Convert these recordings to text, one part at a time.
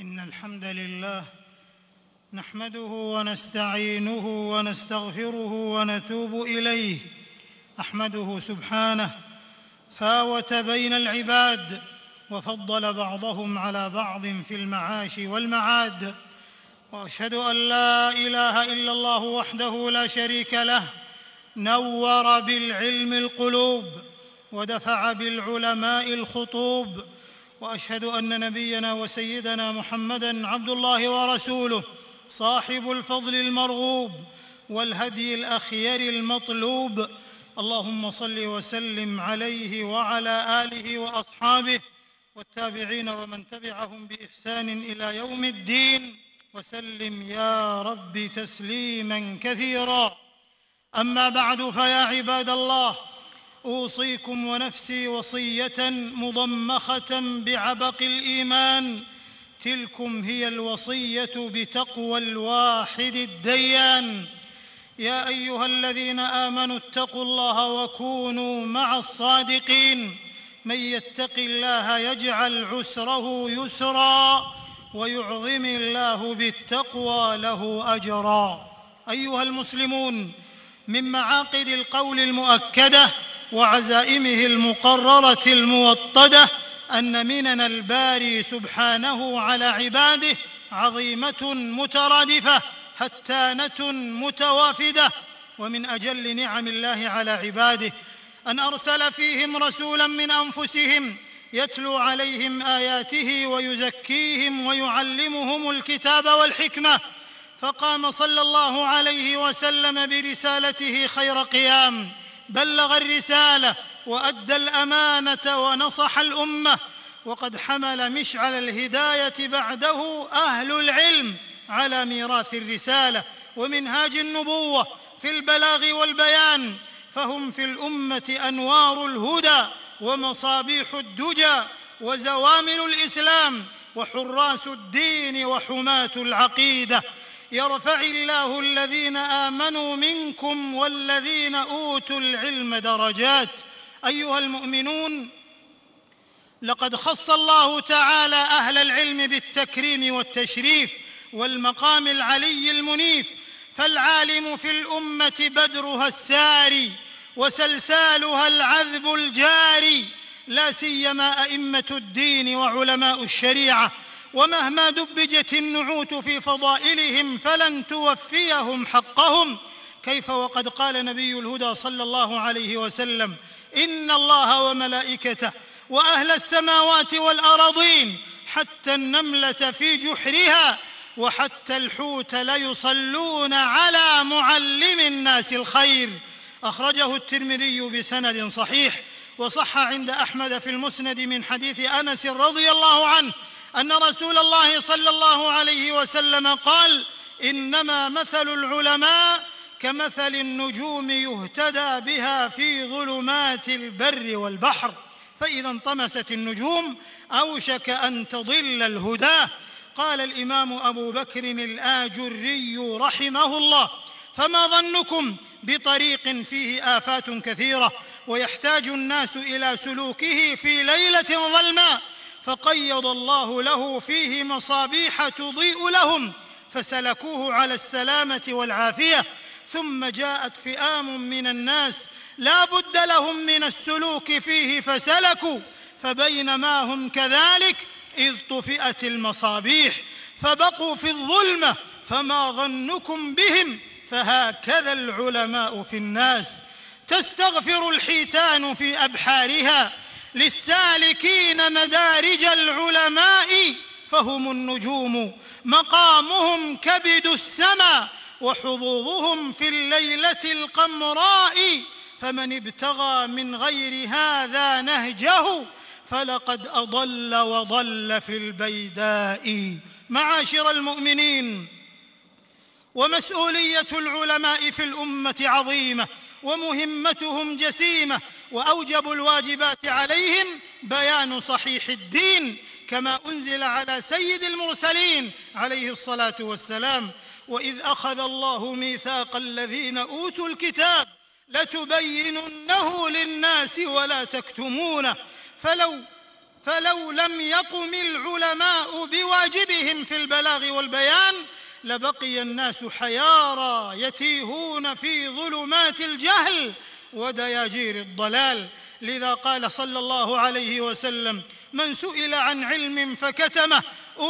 إن الحمد لله نحمده ونستعينه ونستغفره ونتوب إليه أحمده سبحانه فاوت بين العباد وفضل بعضهم على بعض في المعاش والمعاد وأشهد أن لا إله إلا الله وحده لا شريك له نور بالعلم القلوب ودفع بالعلماء الخطوب وأشهد أن نبينا وسيدنا محمدا عبد الله ورسوله صاحب الفضل المرغوب والهدي الأخير المطلوب. اللهم صل وسلم عليه وعلى آله وأصحابه والتابعين ومن تبعهم بإحسان إلى يوم الدين. وسلم يا رب تسليما كثيرا. أما بعد فيا عباد الله أوصيكم ونفسي وصية مضمخة بعبق الإيمان. تلكم هي الوصية بتقوى الواحد الديان. يا أيها الذين آمنوا اتقوا الله وكونوا مع الصادقين. من يتق الله يجعل عسره يسرا ويعظم الله بالتقوى له أجرا. أيها المسلمون من معاقد القول المؤكدة وعزائمه المقررة الموطدة أن منن الباري سبحانه على عباده عظيمة مترادفة هتانة متوافدة. ومن أجل نعم الله على عباده أن أرسل فيهم رسولا من أنفسهم يتلو عليهم آياته ويزكيهم ويعلمهم الكتاب والحكمة. فقام صلى الله عليه وسلم برسالته خير قيام. بلغ الرسالة وأدى الأمانة ونصح الأمة وقد حمل مشعل الهداية بعده أهل العلم على ميراث الرسالة ومنهاج النبوة في البلاغ والبيان فهم في الأمة أنوار الهدى ومصابيح الدجى وزوامل الإسلام وحراس الدين وحماة العقيدة. يرفع الله الذين آمنوا منكم والذين أوتوا العلم درجات. أيها المؤمنون لقد خص الله تعالى أهل العلم بالتكريم والتشريف والمقام العلي المنيف فالعالم في الأمة بدرها الساري وسلسالها العذب الجاري لا سيما أئمة الدين وعلماء الشريعة ومهما دبجت النعوت في فضائلهم فلن توفيهم حقهم. كيف وقد قال نبي الهدى صلى الله عليه وسلم إن الله وملائكته وأهل السماوات والارضين حتى النملة في جحرها وحتى الحوت ليصلون على معلم الناس الخير. أخرجه الترمذي بسند صحيح وصح عند أحمد في المسند من حديث أنس رضي الله عنه أن رسول الله صلى الله عليه وسلم قال إنما مثل العلماء كمثل النجوم يهتدى بها في ظلمات البر والبحر فإذا انطمست النجوم أوشك أن تضل الهداه قال الإمام أبو بكر الآجري رحمه الله فما ظنكم بطريق فيه آفات كثيرة ويحتاج الناس إلى سلوكه في ليلة ظلماء؟ فقيض الله له فيه مصابيح تضيء لهم فسلكوه على السلامة والعافية. ثم جاءت فئام من الناس لا بد لهم من السلوك فيه فسلكوا. فبينما هم كذلك؟ إذ طفئت المصابيح. فبقوا في الظلمة فما ظنكم بهم؟ فهكذا العلماء في الناس. تستغفر الحيتان في أبحارها. للسالكين مدارج العلماء فهم النجوم. مقامهم كبد السماء وحظوظهم في الليلة القمراء. فمن ابتغى من غير هذا نهجه فلقد أضل وضل في البيداء. معاشر المؤمنين ومسؤولية العلماء في الأمة عظيمة ومهمتهم جسيمة وأوجب الواجبات عليهم بيان صحيح الدين كما أنزل على سيد المرسلين عليه الصلاة والسلام وإذ أخذ الله ميثاق الذين أوتوا الكتاب لتبيننه للناس ولا تكتمونه فلو فلو لم يقم العلماء بواجبهم في البلاغ والبيان لبقي الناس حيارى يتيهون في ظلمات الجهل ودياجير الضلال. لذا قال صلى الله عليه وسلم من سئل عن علم فكتمه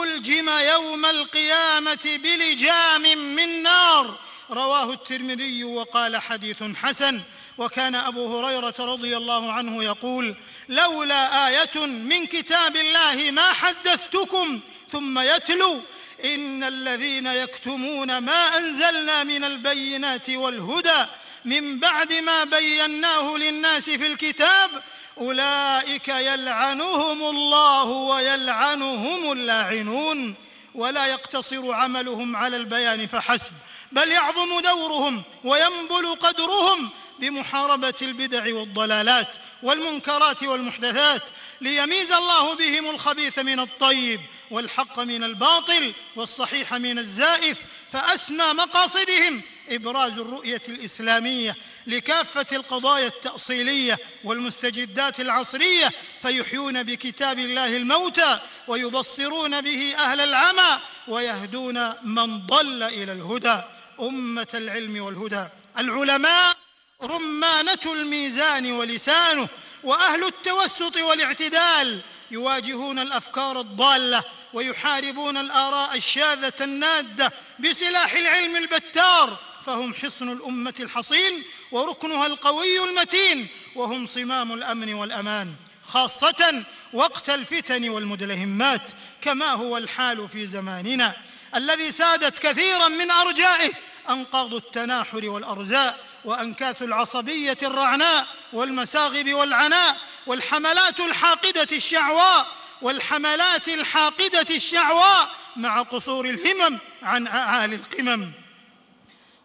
ألجم يوم القيامة بلجام من نار. رواه الترمذي وقال حديث حسن وكان أبو هريرة رضي الله عنه يقول لولا آية من كتاب الله ما حدثتكم ثم يتلو إن الذين يكتمون ما أنزلنا من البينات والهدى من بعد ما بيناه للناس في الكتاب أولئك يلعنهم الله ويلعنهم اللاعنون ولا يقتصر عملهم على البيان فحسب بل يعظم دورهم وينبل قدرهم بمحاربة البدع والضلالات والمنكرات والمحدثات ليميز الله بهم الخبيث من الطيب والحق من الباطل والصحيح من الزائف فاسمى مقاصدهم إبراز الرؤية الإسلامية لكافة القضايا التأصيلية والمستجدات العصرية فيحيون بكتاب الله الموتى ويبصرون به أهل العمى ويهدون من ضل إلى الهدى. أمة العلم والهدى. العلماء رمانة الميزان ولسانه وأهل التوسط والاعتدال يواجهون الأفكار الضالة ويحاربون الآراء الشاذة النادة بسلاح العلم البتار فهم حصن الأمة الحصين وركنها القوي المتين وهم صمام الأمن والأمان خاصة وقت الفتن والمدلهمات كما هو الحال في زماننا الذي سادت كثيرا من أرجائه أنقاض التناحر والأرزاء وأنكاث العصبية الرعناء والمساغب والعناء والحملات الحاقدة الشعواء والحملات الحاقدة الشعواء مع قصور الهمم عن اعالي القمم.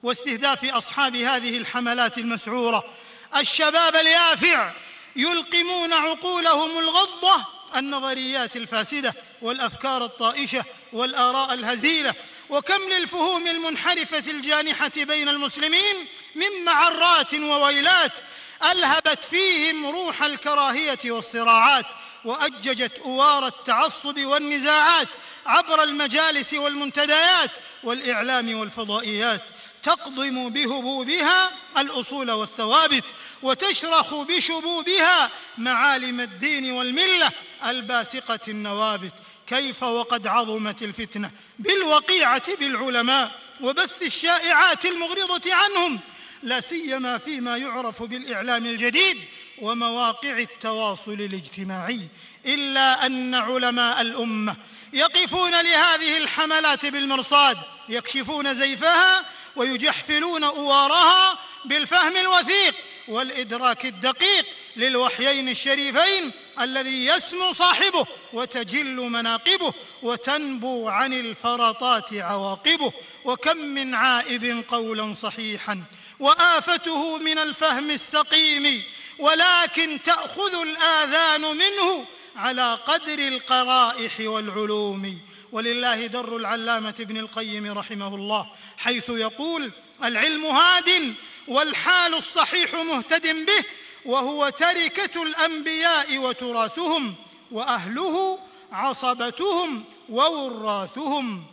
واستهداف أصحاب هذه الحملات المسعورة. الشباب اليافع يلقمون عقولهم الغضة النظريات الفاسدة والأفكار الطائشة والآراء الهزيلة. وكم للفهوم المنحرفة الجانحة بين المسلمين من معرات وويلات ألهبت فيهم روح الكراهية والصراعات وأججت أوار التعصب والنزاعات عبر المجالس والمنتديات والإعلام والفضائيات. تقضم بهبوبها الأصول والثوابت وتشرخ بشبوبها معالم الدين والملة الباسقة النوابت. كيف وقد عظمت الفتنة؟ بالوقيعة بالعلماء وبث الشائعات المغرضة عنهم. لا سيما فيما يعرف بالإعلام الجديد ومواقع التواصل الاجتماعي. إلا أن علماء الأمة يقفون لهذه الحملات بالمرصاد يكشفون زيفها ويجحفلون أوارها بالفهم الوثيق والإدراك الدقيق للوحيين الشريفين الذي يسمو صاحبه وتجل مناقبه وتنبو عن الفرطات عواقبه وكم من عائب قولا صحيحا وآفته من الفهم السقيم ولكن تأخذ الآذان منه على قدر القرائح والعلوم ولله در العلامة ابن القيم رحمه الله حيث يقول العلم هاد والحال الصحيح مهتد به وهو تركة الأنبياء وتراثهم وأهله عصبتهم ووراثهم.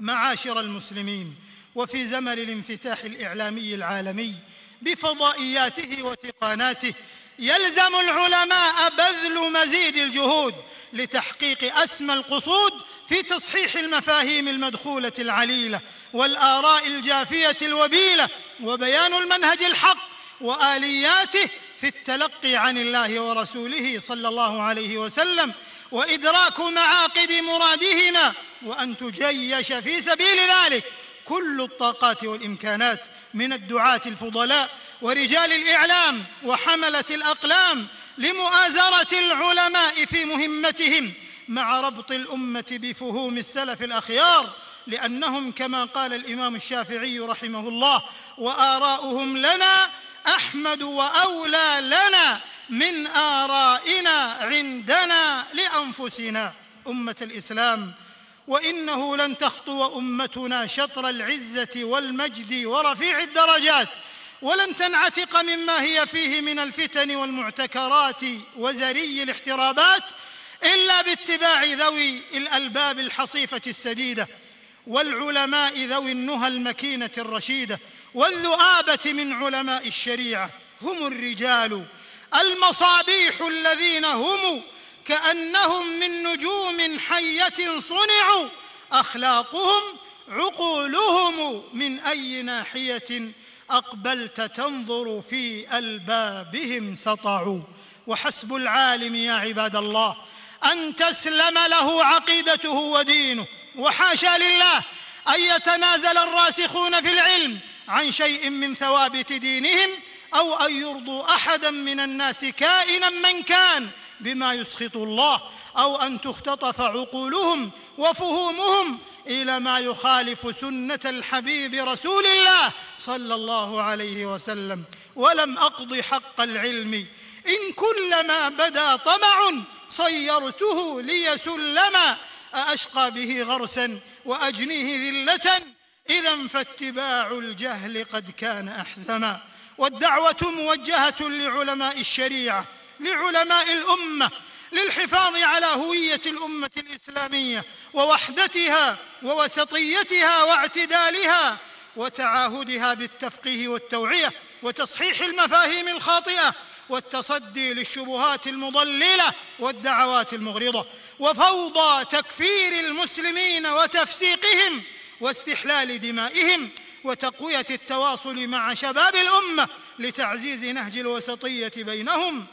معاشر المسلمين وفي زمن الانفتاح الإعلامي العالمي بفضائياته وتقاناته يلزم العلماء بذل مزيد الجهود لتحقيق أسمى القصود في تصحيح المفاهيم المدخولة العليلة والآراء الجافية الوبيلة وبيان المنهج الحق وآلياته في التلقي عن الله ورسوله صلى الله عليه وسلم وإدراك معاقد مرادهما وأن تجيش في سبيل ذلك كل الطاقات والإمكانات من الدعاة الفضلاء ورجال الإعلام وحملة الأقلام لمؤازرة العلماء في مهمتهم مع ربط الأمة بفهوم السلف الأخيار لأنهم كما قال الإمام الشافعي رحمه الله وآراؤهم لنا أحمد وأولى لنا من آرائنا عندنا لأنفسنا. أمة الإسلام وإنه لن تخطو أمتنا شطر العزة والمجد ورفيع الدرجات ولن تنعتق مما هي فيه من الفتن والمعتكرات وزري الاحترابات إلا باتباع ذوي الألباب الحصيفة السديدة والعلماء ذوي النهى المكينة الرشيدة والذؤابة من علماء الشريعة هم الرجال المصابيح الذين هم كأنهم من نجوم حية صنعوا أخلاقهم عقولهم من أي ناحية أقبلت تنظر في ألبابهم سطعوا. وحسب العالم يا عباد الله أن تسلم له عقيدته ودينه. وحاشا لله أن يتنازل الراسخون في العلم عن شيء من ثوابت دينهم أو أن يرضوا أحدا من الناس كائنا من كان. بما يسخط الله أو أن تختطف عقولهم وفهومهم إلى ما يخالف سنة الحبيب رسول الله صلى الله عليه وسلم. ولم أقض حق العلم. إن كلما بدا طمع صيرته لي سلما أأشقى به غرسا وأجنيه ذلة. إذا فاتباع الجهل قد كان أحزما والدعوة موجهة لعلماء الشريعة. لعلماء الأمة للحفاظ على هوية الأمة الإسلامية ووحدتها ووسطيتها واعتدالها وتعاهدها بالتفقيه والتوعية وتصحيح المفاهيم الخاطئة والتصدي للشبهات المضللة والدعوات المغرضة وفوضى تكفير المسلمين وتفسيقهم واستحلال دمائهم وتقوية التواصل مع شباب الأمة لتعزيز نهج الوسطية بينهم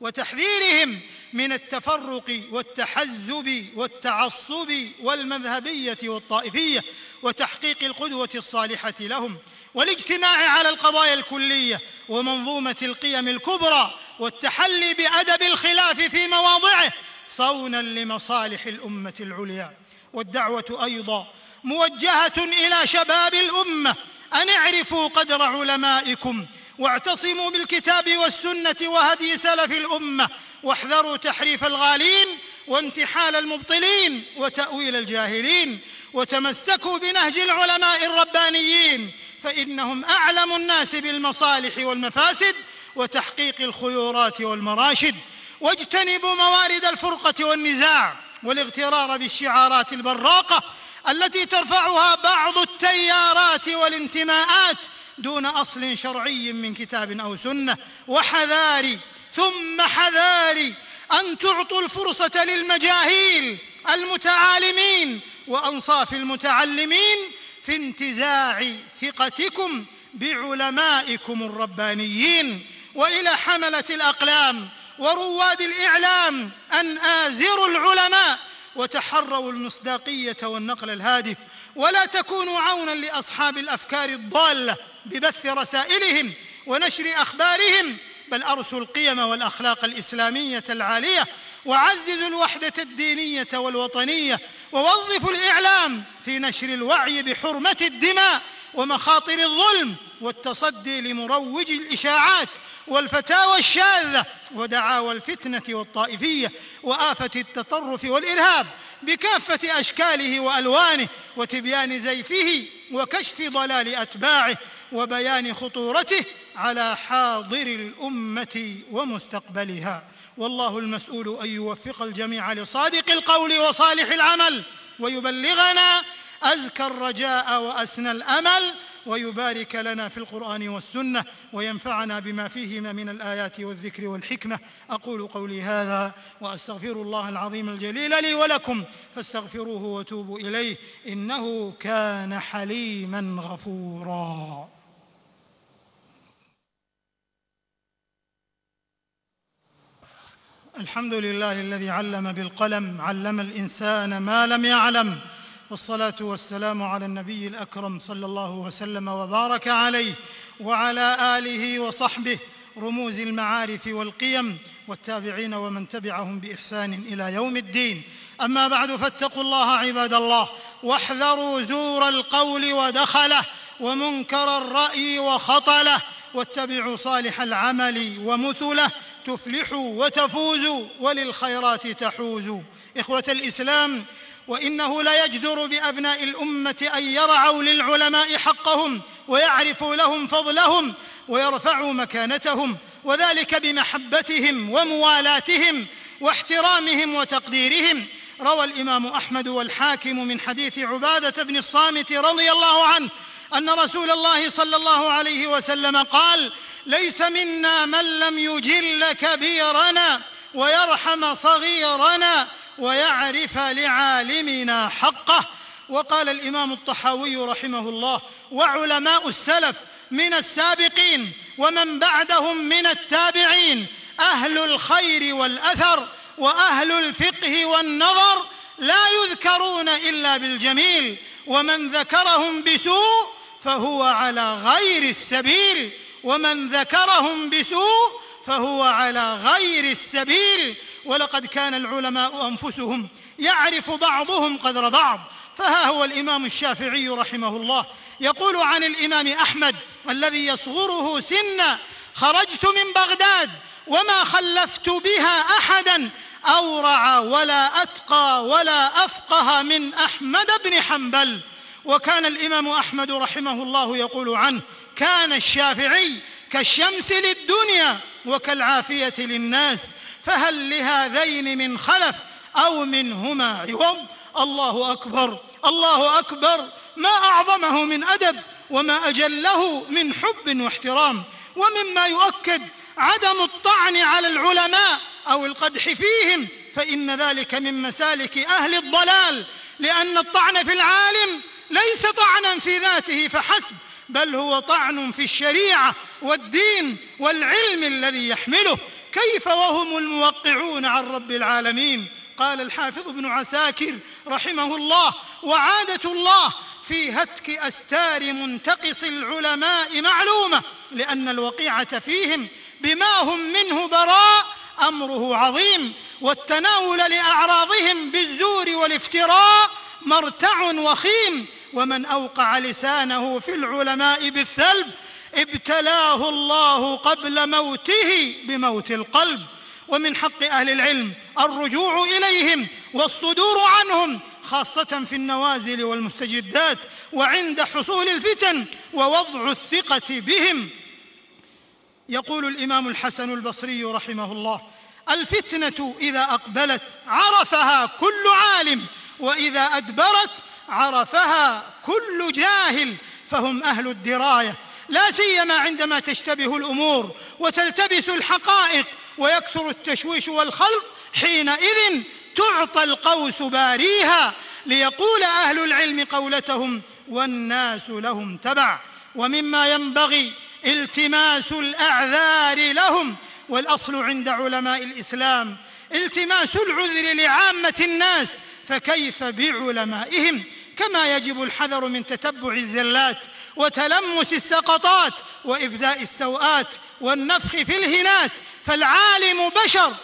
وتحذيرهم من التفرق والتحزب والتعصب والمذهبية والطائفية وتحقيق القدوة الصالحة لهم والاجتماع على القضايا الكلية ومنظومة القيم الكبرى والتحلي بأدب الخلاف في مواضعه صونا لمصالح الأمة العليا والدعوة أيضا موجهة إلى شباب الأمة أن اعرفوا قدر علمائكم واعتصموا بالكتاب والسنة وهدي سلف الأمة واحذروا تحريف الغالين وانتحال المبطلين وتأويل الجاهلين وتمسكوا بنهج العلماء الربانيين فإنهم أعلم الناس بالمصالح والمفاسد وتحقيق الخيورات والمراشد واجتنبوا موارد الفرقة والنزاع والاغترار بالشعارات البراقة التي ترفعها بعض التيارات والانتماءات دون أصل شرعي من كتاب أو سنة. وحذاري ثم حذاري أن تعطوا الفرصة للمجاهيل المتعالمين وأنصاف المتعلمين في انتزاع ثقتكم بعلمائكم الربانيين. وإلى حملة الأقلام ورواد الإعلام أن آزروا العلماء وتحروا المصداقية والنقل الهادف ولا تكونوا عونا لأصحاب الأفكار الضالة ببث رسائلهم ونشر أخبارهم بل أرسوا القيم والأخلاق الإسلامية العالية وعززوا الوحدة الدينية والوطنية ووظفوا الإعلام في نشر الوعي بحرمة الدماء ومخاطر الظلم والتصدي لمروج الإشاعات والفتاوى الشاذة ودعاوى الفتنة والطائفية وآفة التطرف والإرهاب بكافة أشكاله وألوانه وتبيان زيفه وكشف ضلال أتباعه وبيان خطورته على حاضر الأمة ومستقبلها. والله المسؤول أن يوفق الجميع لصادق القول وصالح العمل ويبلغنا أزكى الرجاء وأسنى الأمل ويبارك لنا في القرآن والسنة وينفعنا بما فيهما من الآيات والذكر والحكمة. أقول قولي هذا وأستغفر الله العظيم الجليل لي ولكم فاستغفروه وتوبوا إليه إنه كان حليما غفورا. الحمد لله الذي علم بالقلم علم الإنسان ما لم يعلم. والصلاة والسلام على النبي الأكرم صلى الله وسلم وبارك عليه وعلى آله وصحبه رموز المعارف والقيم والتابعين ومن تبعهم بإحسان إلى يوم الدين. أما بعد فاتقوا الله عباد الله واحذروا زور القول ودخله ومنكر الرأي وخطله واتبعوا صالح العمل ومثله تفلحوا وتفوزوا وللخيرات تحوزوا. إخوة الإسلام وإنه ليجدر بأبناء الأمة أن يرعوا للعلماء حقهم ويعرفوا لهم فضلهم ويرفعوا مكانتهم وذلك بمحبتهم وموالاتهم واحترامهم وتقديرهم. روى الإمام أحمد والحاكم من حديث عبادة بن الصامت رضي الله عنه أن رسول الله صلى الله عليه وسلم قال ليس منا من لم يجل كبيرنا ويرحم صغيرنا ويعرف لعالمنا حقه. وقال الإمام الطحاوي رحمه الله وعلماء السلف من السابقين ومن بعدهم من التابعين أهل الخير والأثر وأهل الفقه والنظر لا يذكرون إلا بالجميل ومن ذكرهم بسوء فهو على غير السبيل ومن ذكرهم بسوء فهو على غير السبيل ولقد كان العلماء أنفسهم يعرف بعضهم قدر بعض. فها هو الإمام الشافعي رحمه الله يقول عن الإمام أحمد الذي يصغره سنا خرجت من بغداد وما خلفت بها أحدا أورع ولا أتقى ولا أفقه من أحمد بن حنبل. وكان الإمام أحمد رحمه الله يقول عنه كان الشافعي كالشمس للدنيا وكالعافية للناس فهل لهذين من خلف أو منهما عوض الله أكبر الله أكبر. ما أعظمه من أدب وما أجله من حب واحترام. ومما يؤكد عدم الطعن على العلماء أو القدح فيهم فإن ذلك من مسالك أهل الضلال لأن الطعن في العالم ليس طعنا في ذاته فحسب بل هو طعن في الشريعة والدين والعلم الذي يحمله. كيف وهم الموقعون عن رب العالمين؟ قال الحافظ ابن عساكر رحمه الله وعادة الله في هتك أستار منتقص العلماء معلومة لأن الوقيعة فيهم بما هم منه براء أمره عظيم والتناول لأعراضهم بالزور والافتراء مرتع وخيم ومن أوقع لسانه في العلماء بالثلب ابتلاه الله قبل موته بموت القلب. ومن حق أهل العلم الرجوع إليهم والصدور عنهم خاصة في النوازل والمستجدات وعند حصول الفتن ووضع الثقة بهم. يقول الإمام الحسن البصري رحمه الله الفتنة إذا أقبلت عرفها كل عالم وإذا أدبرت عرفها كل جاهل فهم أهل الدراية لا سيما عندما تشتبه الأمور وتلتبس الحقائق ويكثر التشويش والخلط حينئذ تعطى القوس باريها ليقول أهل العلم قولتهم والناس لهم تبع ومما ينبغي التماس الأعذار لهم والأصل عند علماء الإسلام التماس العذر لعامة الناس فكيف بعلمائهم؟ كما يجب الحذر من تتبع الزلات وتلمس السقطات وابداء السوءات والنفخ في الهنات فالعالم بشر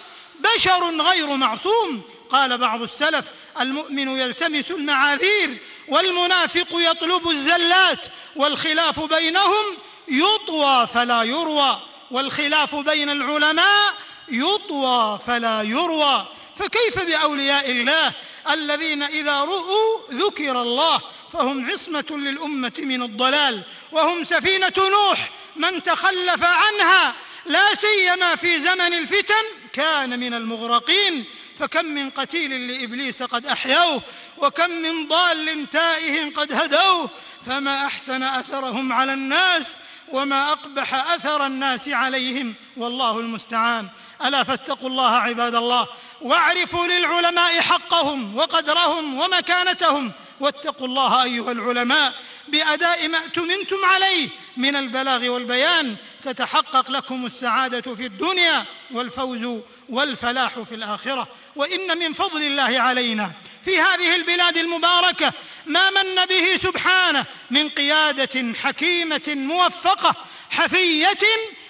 بشر غير معصوم قال بعض السلف المؤمن يلتمس المعاذير والمنافق يطلب الزلات والخلاف بينهم يطوى فلا يروى والخلاف بين العلماء يطوى فلا يروى. فكيف بأولياء الله الذين إذا رؤوا ذكر الله فهم عصمة للأمة من الضلال وهم سفينة نوح من تخلف عنها لا سيما في زمن الفتن كان من المغرقين فكم من قتيل لإبليس قد أحيوه وكم من ضال تائه قد هدوه فما أحسن أثرهم على الناس وما أقبح أثر الناس عليهم والله المستعان. ألا فاتقوا الله عباد الله واعرفوا للعلماء حقهم وقدرهم ومكانتهم واتقوا الله أيها العلماء بأداء ما اؤتمنتم عليه من البلاغ والبيان تتحقق لكم السعادة في الدنيا والفوز والفلاح في الآخرة. وإن من فضل الله علينا. في هذه البلاد المباركة ما من به سبحانه من قيادة حكيمة موفقة حفية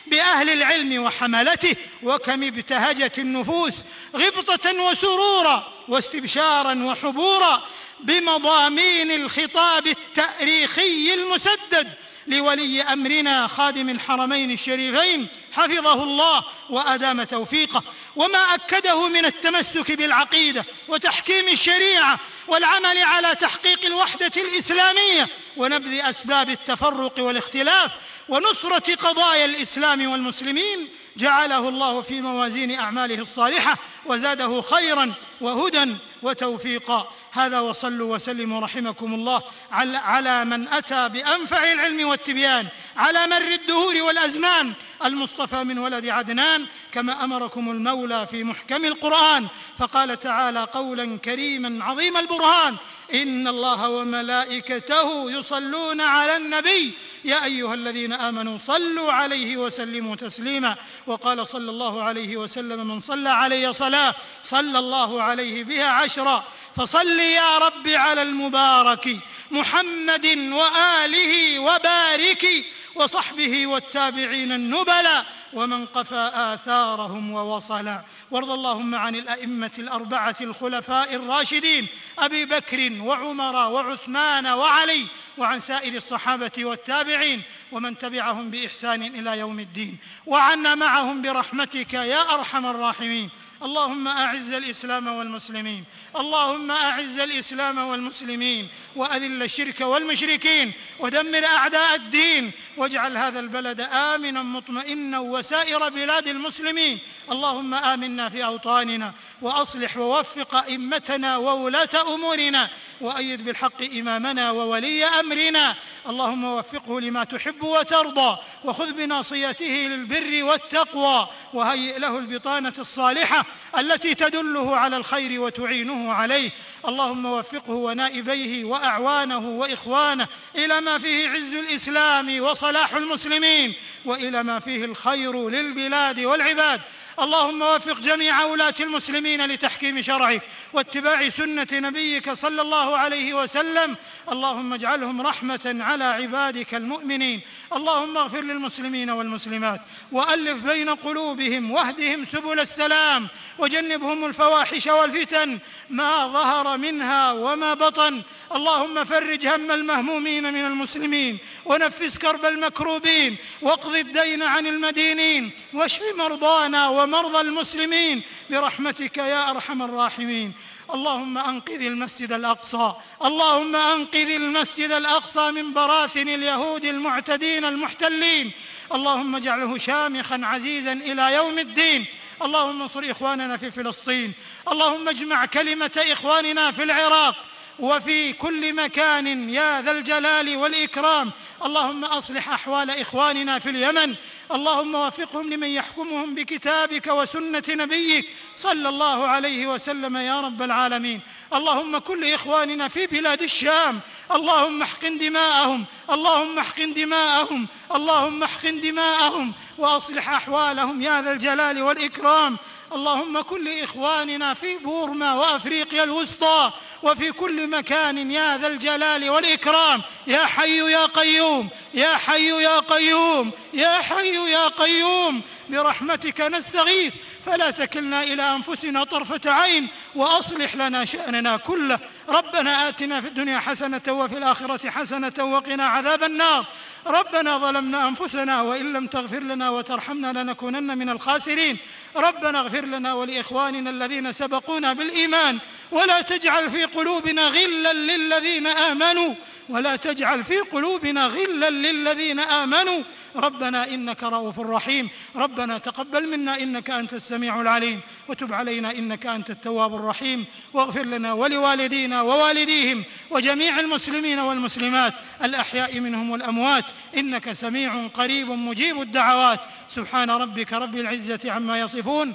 بأهل العلم وحملته وكم ابتهجت النفوس غبطة وسرورا واستبشارا وحبورا بمضامين الخطاب التأريخي المسدد لولي أمرنا خادم الحرمين الشريفين حفظه الله وأدام توفيقه وما أكده من التمسك بالعقيدة وتحكيم الشريعة والعمل على تحقيق الوحدة الإسلامية ونبذ أسباب التفرق والاختلاف ونصرة قضايا الإسلام والمسلمين جعله الله في موازين أعماله الصالحة وزاده خيرا وهدى وتوفيقا. هذا وصلوا وسلموا رحمكم الله على من أتى بأنفع العلم والتبيان على مر الدهور والأزمان المصطفى من ولد عدنان كما أمركم المولى في محكم القرآن فقال تعالى قولا كريما عظيم البرهان إن الله وملائكته يصلون على النبي. يا أيها الذين آمنوا صلوا عليه وسلموا تسليما. وقال صلى الله عليه وسلم من صلى علي صلاة صلى الله عليه بها عشرا. فصل يا رب على المبارك محمد وآله وبارك وصحبه والتابعين النبلاء ومن قفى آثارهم ووصلا وارض اللهم عن الأئمة الأربعة الخلفاء الراشدين أبي بكر وعمر وعثمان وعلي وعن سائر الصحابة والتابعين ومن تبعهم بإحسان إلى يوم الدين. وعنا معهم برحمتك يا أرحم الراحمين. اللهم أعز الإسلام والمسلمين اللهم أعز الإسلام والمسلمين وأذل الشرك والمشركين ودمر أعداء الدين واجعل هذا البلد آمنا مطمئنا وسائر بلاد المسلمين. اللهم آمنا في أوطاننا وأصلح ووفق أئمتنا وولاة أمورنا وأيد بالحق إمامنا وولي أمرنا. اللهم وفقه لما تحب وترضى وخذ بناصيته للبر والتقوى وهيئ له البطانة الصالحة التي تدله على الخير وتعينه عليه. اللهم وفقه ونائبيه وأعوانه وإخوانه إلى ما فيه عز الإسلام وصلاح المسلمين وإلى ما فيه الخير للبلاد والعباد. اللهم وفق جميع ولاه المسلمين لتحكيم شرعك واتباع سنة نبيك صلى الله عليه وسلم. اللهم اجعلهم رحمة على عبادك المؤمنين. اللهم اغفر للمسلمين والمسلمات وألف بين قلوبهم واهدهم سبل السلام. وجنبهم الفواحش والفتن ما ظهر منها وما بطن. اللهم فرج هم المهمومين من المسلمين ونفس كرب المكروبين واقض الدين عن المدينين واشف مرضانا ومرضى المسلمين برحمتك يا أرحم الراحمين. اللهم أنقذ المسجد الأقصى اللهم أنقذ المسجد الأقصى من براثن اليهود المعتدين المحتلين. اللهم اجعله شامخا عزيزا إلى يوم الدين. اللهم انصر إخواننا في فلسطين. اللهم اجمع كلمة إخواننا في العراق. وفي كل مكان يا ذا الجلال والإكرام. اللهم أصلح أحوال إخواننا في اليمن. اللهم وفقهم لمن يحكمهم بكتابك وسنة نبيك. صلى الله عليه وسلم يا رب العالمين. اللهم كل إخواننا في بلاد الشام. اللهم احقن دماءهم. اللهم احقن دماءهم. اللهم احقن دماءهم. وأصلح أحوالهم يا ذا الجلال والإكرام. اللهم كل إخواننا في بورما وأفريقيا الوسطى وفي كل مكان يا ذا الجلال والإكرام. يا حي يا قيوم يا حي يا قيوم يا حي يا قيوم. برحمتك نستغيث فلا تكلنا إلى أنفسنا طرفة عين وأصلح لنا شأننا كله. ربنا آتنا في الدنيا حسنة وفي الآخرة حسنة وقنا عذاب النار. ربنا ظلمنا أنفسنا وإن لم تغفر لنا وترحمنا لنكونن من الخاسرين. ربنا اغفر لنا ولإخواننا الذين سبقونا بالإيمان ولا تجعل في قلوبنا غلا للذين آمنوا ولا تجعل في قلوبنا غلا للذين آمنوا. ربنا إنك رؤوف رحيم. ربنا تقبل منا إنك أنت السميع العليم. وتب علينا إنك أنت التواب الرحيم. واغفر لنا ولوالدينا ووالديهم وجميع المسلمين والمسلمات الأحياء منهم والأموات. إنك سميع قريب مجيب الدعوات. سبحان ربك رب العزة عما يصفون.